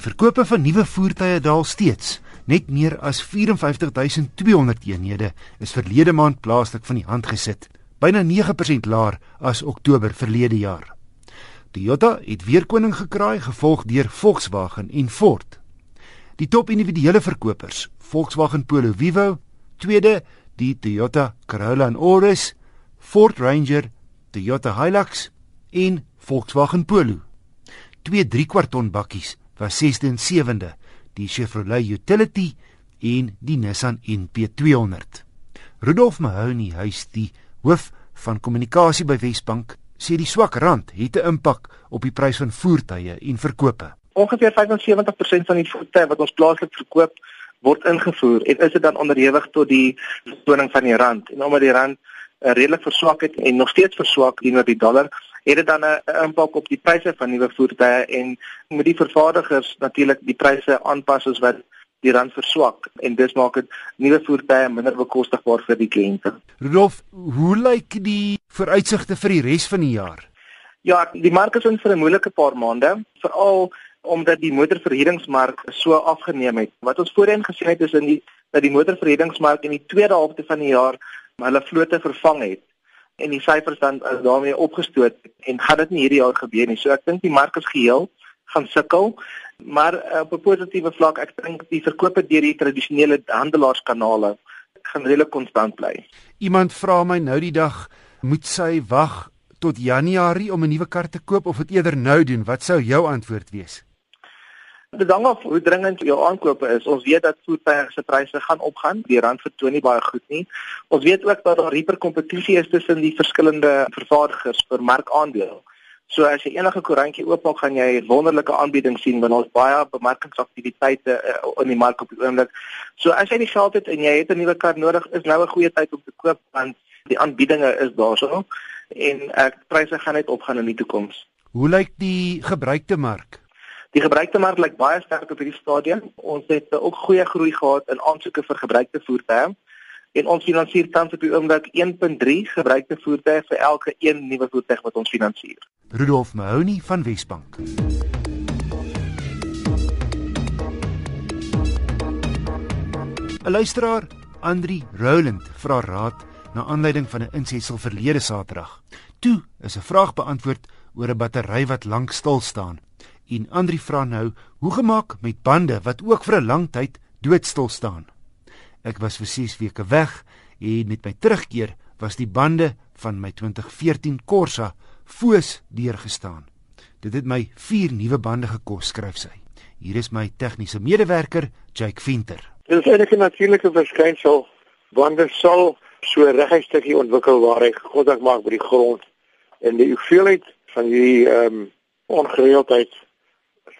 Die verkope van nuwe voertuie daal steeds. Net meer as 54200 eenhede is verlede maand plaaslik van die hand gesit, byna 9% laer as Oktober verlede jaar. Toyota het weer koning gekraai, gevolg deur Volkswagen en Ford. Die top individuele verkopers, Volkswagen Polo Vivo, tweede die Toyota Corolla en Auris, Ford Ranger, Toyota Hilux en Volkswagen Polo. Twee 3 kwart ton bakkies was 6de en 7de, die Chevrolet Utility en die Nissan NP200. Rudolf Mahoney, hy's die hoof van kommunikasie by Wesbank, sê die swak rand het 'n impak op die prys van voertuie en verkope. Ongeveer 75% van die voertuie wat ons plaaslik verkoop, word ingevoer en is dit dan onderhewig tot die vertoning van die rand. En omdat die rand uh, redelik verswak het en nog steeds verswak teenoor die dollar, het dit dan 'n impak op die pryse van nuwe voertuie en moet die vervaardigers natuurlik die pryse aanpas as wat die rand verswak en dis maak dit nuwe voertuie minder bekostigbaar vir die kliënte. Rudolf, hoe lyk die vooruitsigte vir die res van die jaar? Ja, die mark is in vir 'n moeilike paar maande, veral omdat die motorverhuuringsmark so afgeneem het. Wat ons voorheen gesien het is in die dat die motorverhuuringsmark in die tweede helfte van die jaar hulle vlotte vervang het en die syfers dan daarmee opgestoot en gaan dit nie hierdie jaar gebeur nie. So ek dink die mark is geheel gaan sukkel. Maar uh, op 'n positiewe vlak, ek dink die verkope deur die tradisionele handelaarskanale gaan redelik konstant bly. Iemand vra my nou die dag, moet sy wag tot Januarie om 'n nuwe kar te koop of dit eerder nou doen? Wat sou jou antwoord wees? Dit hang af hoe dringend jou aankope is. Ons weet dat voertuie se pryse gaan opgaan. Die rand vertoon nie baie goed nie. Ons weet ook dat daar hyper kompetisie is tussen die verskillende vervaardigers vir markaandeel. So as jy enige koerantjie oopmaak, gaan jy wonderlike aanbiedings sien want ons baie bemarkingsaktiwiteite uh, in die mark op die oomblik. So as jy die geld het en jy het 'n nuwe kar nodig, is nou 'n goeie tyd om te koop want die aanbiedinge is daarso en ek uh, pryse gaan net opgaan in die toekoms. Hoe lyk die gebruikte mark? Die gebruikte mark lyk baie sterk op hierdie stadium. Ons het uh, ook goeie groei gehad in aansoeke vir gebruikte voertuie en ons finansier tans op die oomblik 1.3 gebruikte voertuie vir elke een nuwe voertuig wat ons finansier. Rudolf Mahoney van Wesbank. Luisteraar Andri Roland vra raad na aanleiding van 'n insetsel verlede Saterdag. Toe is 'n vraag beantwoord oor 'n battery wat lank stil staan. En Andri vra nou, hoe gemaak met bande wat ook vir 'n lang tyd doodstil staan? Ek was vir 6 weke weg en met my terugkeer was die bande van my 2014 Corsa foos deurgestaan. Dit het my 4 nuwe bande gekos, skryf sy. Hier is my tegniese medewerker, Jake Venter. Dit is eintlik 'n natuurlike verskynsel. Bande sal so reguit stukkie ontwikkel waar hy kontak maak by die grond en die hoeveelheid van hierdie ehm um, ongereeldheid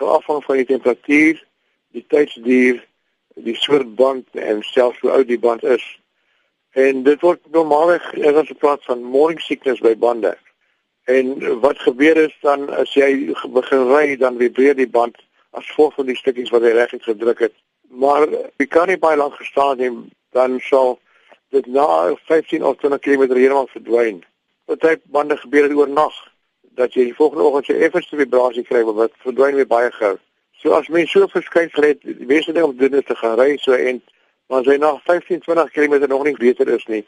sal afhang van die temperatuur, die tydsduur die soort band en selfs hoe oud die band is. En dit word normaalweg as 'n plaas van morning sickness by bande. En wat gebeur is dan as jy begin ry dan vibreer die band as gevolg van die stukkies wat hy reguit gedruk het. Maar jy kan nie baie lank gestaan nie dan sal dit na 15 of 20 km heeltemal verdwyn. Party bande gebeur dit oornag dat jy die volgende oggend jy effens vibrasie kry wat verdwyn weer baie gou. So as mens so verskynsel het, die beste ding om te doen is te gaan ry so en maar as jy na 15, 20 km nog nie beter is nie,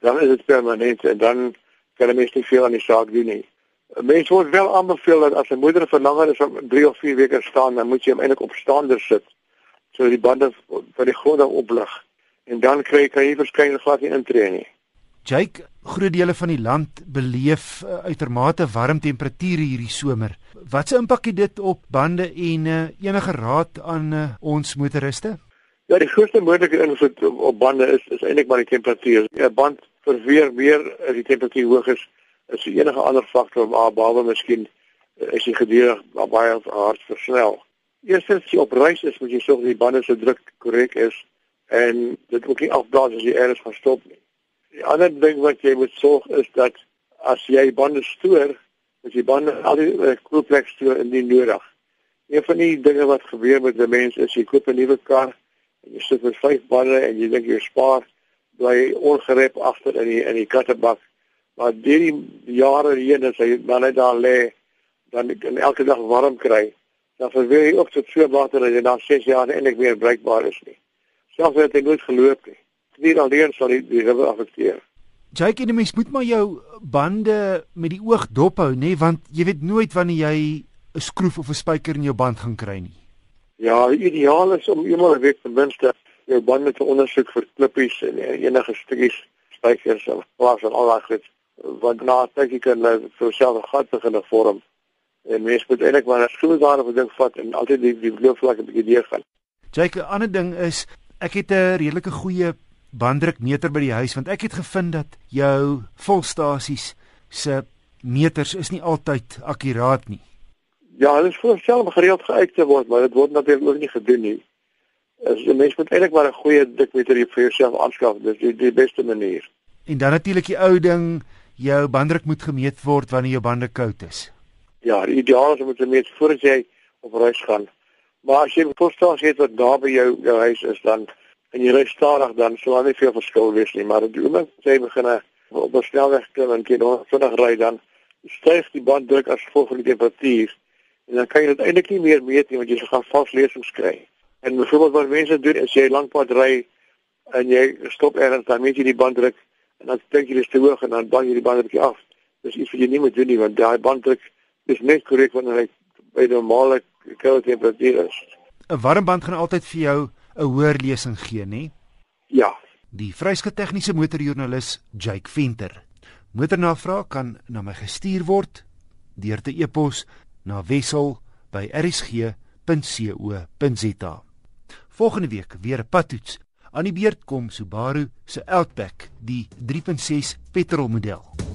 dan is dit permanent en dan kan jy mens nie veel aan die saak doen nie. Mense word wel aanbeveel dat as 'n moeder vir langer as 3 of 4 weke staan, dan moet jy hom eintlik op staander sit sodat die bande van die grond af oplig en dan kry jy kan jy verskynsel glad nie intree nie. Jake, groot dele van die land beleef uh, uitermate warm temperature hierdie somer. Wat se impak het dit op bande en uh, enige raad aan uh, ons motoriste? Ja, die grootste moontlike invloed op, op bande is is eintlik maar die temperatuur. 'n Band verweer meer as die temperatuur hoog is as enige ander faktor, maar behalwe miskien is die gedurig baie hard versnel. Eerstens jy op reis is, moet jy sorg dat die bande se druk korrek is en dit moet nie afblaas as jy eers gaan stop nie. Die ander ding wat jy moet sorg is dat as jy bande stoor, as jy bande al die uh, koelplek stoor in die nodig. Een van die dinge wat gebeur met 'n mens is jy koop 'n nuwe kar en jy sit met vyf bande en jy dink jy spaar bly ongerep agter in die in die kattebak. Maar deur die jare heen as hy dan net daar lê, dan kan elke dag warm kry, dan verweer jy ook tot so water dat jy na 6 jaar eintlik weer bruikbaar is nie. Selfs as jy nooit geloop nie. Dit alleen sal die die rivier affekteer. Jake, en mens moet maar jou bande met die oog dop hou, nê, want jy weet nooit wanneer jy 'n skroef of 'n spyker in jou band gaan kry nie. Ja, ideaal is om eenmal 'n week ten minste jou bande te ondersoek vir klippies en enige stukkies spykers of plaas en al daai goed want na tydjie kan hulle vir self 'n gat begin vorm. En mens moet eintlik maar 'n skool daar op 'n ding vat en altyd die die bloedvlak 'n bietjie deurgaan. Jake, 'n ander ding is ek het 'n redelike goeie banddrukmeter by die huis want ek het gevind dat jou volstasies se meters is nie altyd akkuraat nie. Ja, hulle is voorstel om gereeld geuit te word, maar dit word natuurlik ook nie gedoen nie. As jy mens moet eintlik maar 'n goeie dikmeter vir jouself aanskaf, dis die, die beste manier. En dan natuurlik die ou ding, jou banddruk moet gemeet word wanneer jou bande koud is. Ja, die ideaal is om dit te meet voordat jy op reis gaan. Maar as jy 'n volstasie het wat naby jou jou huis is dan en jy ry stadig dan sal daar nie veel verskil wees nie, maar die oomblik as jy begin op 'n snelweg klim en jy nog vinnig ry dan styg die banddruk as gevolg van die temperatuur en dan kan jy dit eintlik nie meer meet nie want jy gaan vaslesings kry. En byvoorbeeld wat mense doen is jy lankpad ry en jy stop ergens dan meet jy die banddruk en dan dink jy dis te hoog en dan bang jy die banddruk af. Dis iets wat jy nie moet doen nie want daai banddruk is net korrek wanneer hy by normale koue temperatuur is. 'n Warm band gaan altyd vir jou 'n hoër lesing gee, nê? Ja. Die vryskut tegniese motorjoernalis Jake Venter. Motornavraag kan na my gestuur word deur te e-pos na wissel@rsg.co.za. Volgende week weer 'n padtoets. Aan die beurt kom Subaru se Outback, die 3.6 petrolmodel.